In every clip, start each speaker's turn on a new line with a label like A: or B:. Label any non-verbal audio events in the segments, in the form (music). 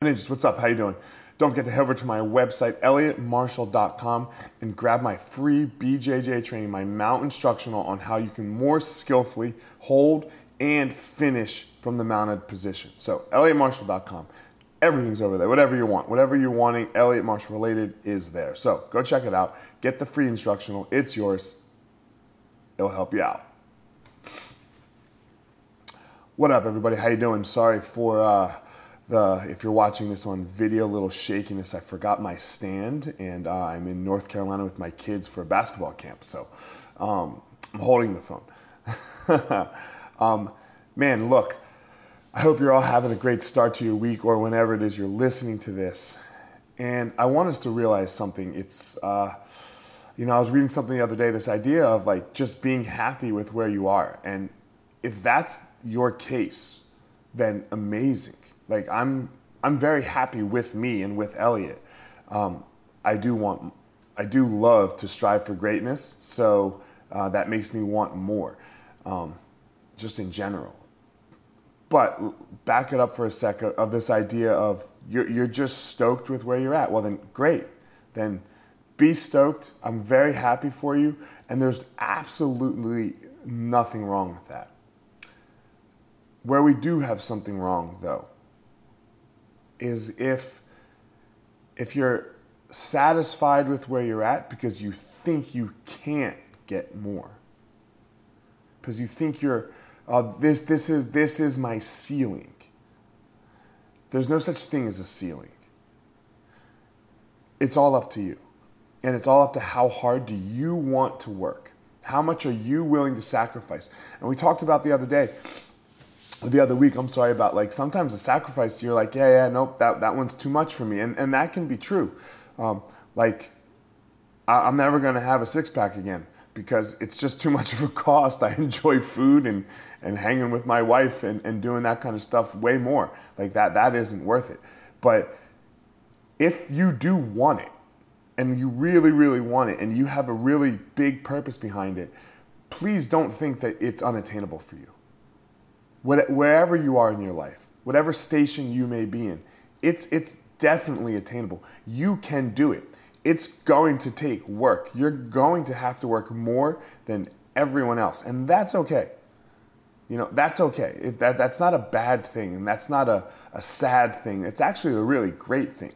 A: Ninjas, what's up? How you doing? Don't forget to head over to my website, elliottmarshall.com, and grab my free BJJ training, my mount instructional on how you can more skillfully hold and finish from the mounted position. So, elliottmarshall.com. Everything's over there. Whatever you want, whatever you're wanting, Elliott Marshall related is there. So go check it out. Get the free instructional. It's yours. It'll help you out. What up, everybody? How you doing? Sorry for uh, the if you're watching this on video, a little shakiness. I forgot my stand, and uh, I'm in North Carolina with my kids for a basketball camp. So um, I'm holding the phone. (laughs) um, man, look, I hope you're all having a great start to your week or whenever it is you're listening to this. And I want us to realize something. It's, uh, you know, I was reading something the other day. This idea of like just being happy with where you are, and if that's your case, then amazing like I'm I'm very happy with me and with Elliott. Um, I do want I do love to strive for greatness, so uh, that makes me want more, um, just in general. But back it up for a second of this idea of you're, you're just stoked with where you're at. Well, then great. Then be stoked. I'm very happy for you. And there's absolutely nothing wrong with that. Where we do have something wrong, though, is if if you're satisfied with where you're at because you think you can't get more. Because you think you're uh, this this is this is my ceiling. There's no such thing as a ceiling. It's all up to you. And it's all up to how hard do you want to work? How much are you willing to sacrifice? And we talked about the other day the other week, I'm sorry about like sometimes the sacrifice, you're like, yeah, yeah, nope, that, that one's too much for me. And, and that can be true. Um, like, I, am never going to have a six pack again because it's just too much of a cost. (laughs) I enjoy food and, and hanging with my wife and, and doing that kind of stuff way more. Like, that, that isn't worth it. But if you do want it and you really, really want it and you have a really big purpose behind it, please don't think that it's unattainable for you wherever you are in your life, whatever station you may be in, it's, it's definitely attainable. You can do it. It's going to take work. You're going to have to work more than everyone else, and that's okay. You know, that's okay. It, that, that's not a bad thing, and that's not a, a sad thing. It's actually a really great thing.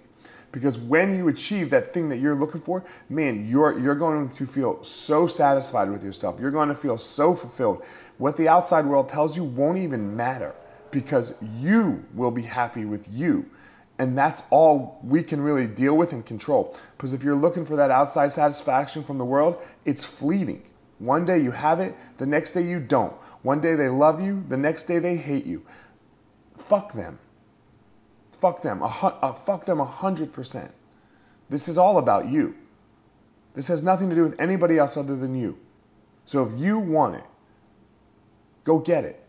A: Because when you achieve that thing that you're looking for, man, you're, you're going to feel so satisfied with yourself. You're going to feel so fulfilled. What the outside world tells you won't even matter because you will be happy with you. And that's all we can really deal with and control. Because if you're looking for that outside satisfaction from the world, it's fleeting. One day you have it, the next day you don't. One day they love you, the next day they hate you. Fuck them. Fuck them. A, uh, fuck them 100%. This is all about you. This has nothing to do with anybody else other than you. So if you want it, go get it.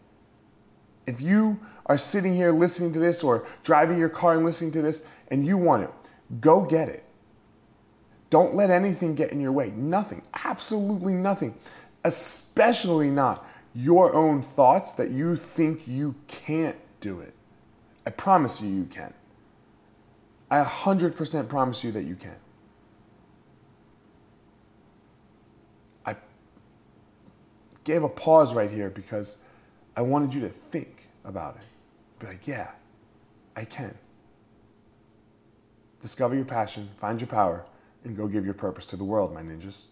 A: If you are sitting here listening to this or driving your car and listening to this and you want it, go get it. Don't let anything get in your way. Nothing. Absolutely nothing. Especially not your own thoughts that you think you can't do it. I promise you, you can. I 100% promise you that you can. I gave a pause right here because I wanted you to think about it. Be like, yeah, I can. Discover your passion, find your power, and go give your purpose to the world, my ninjas.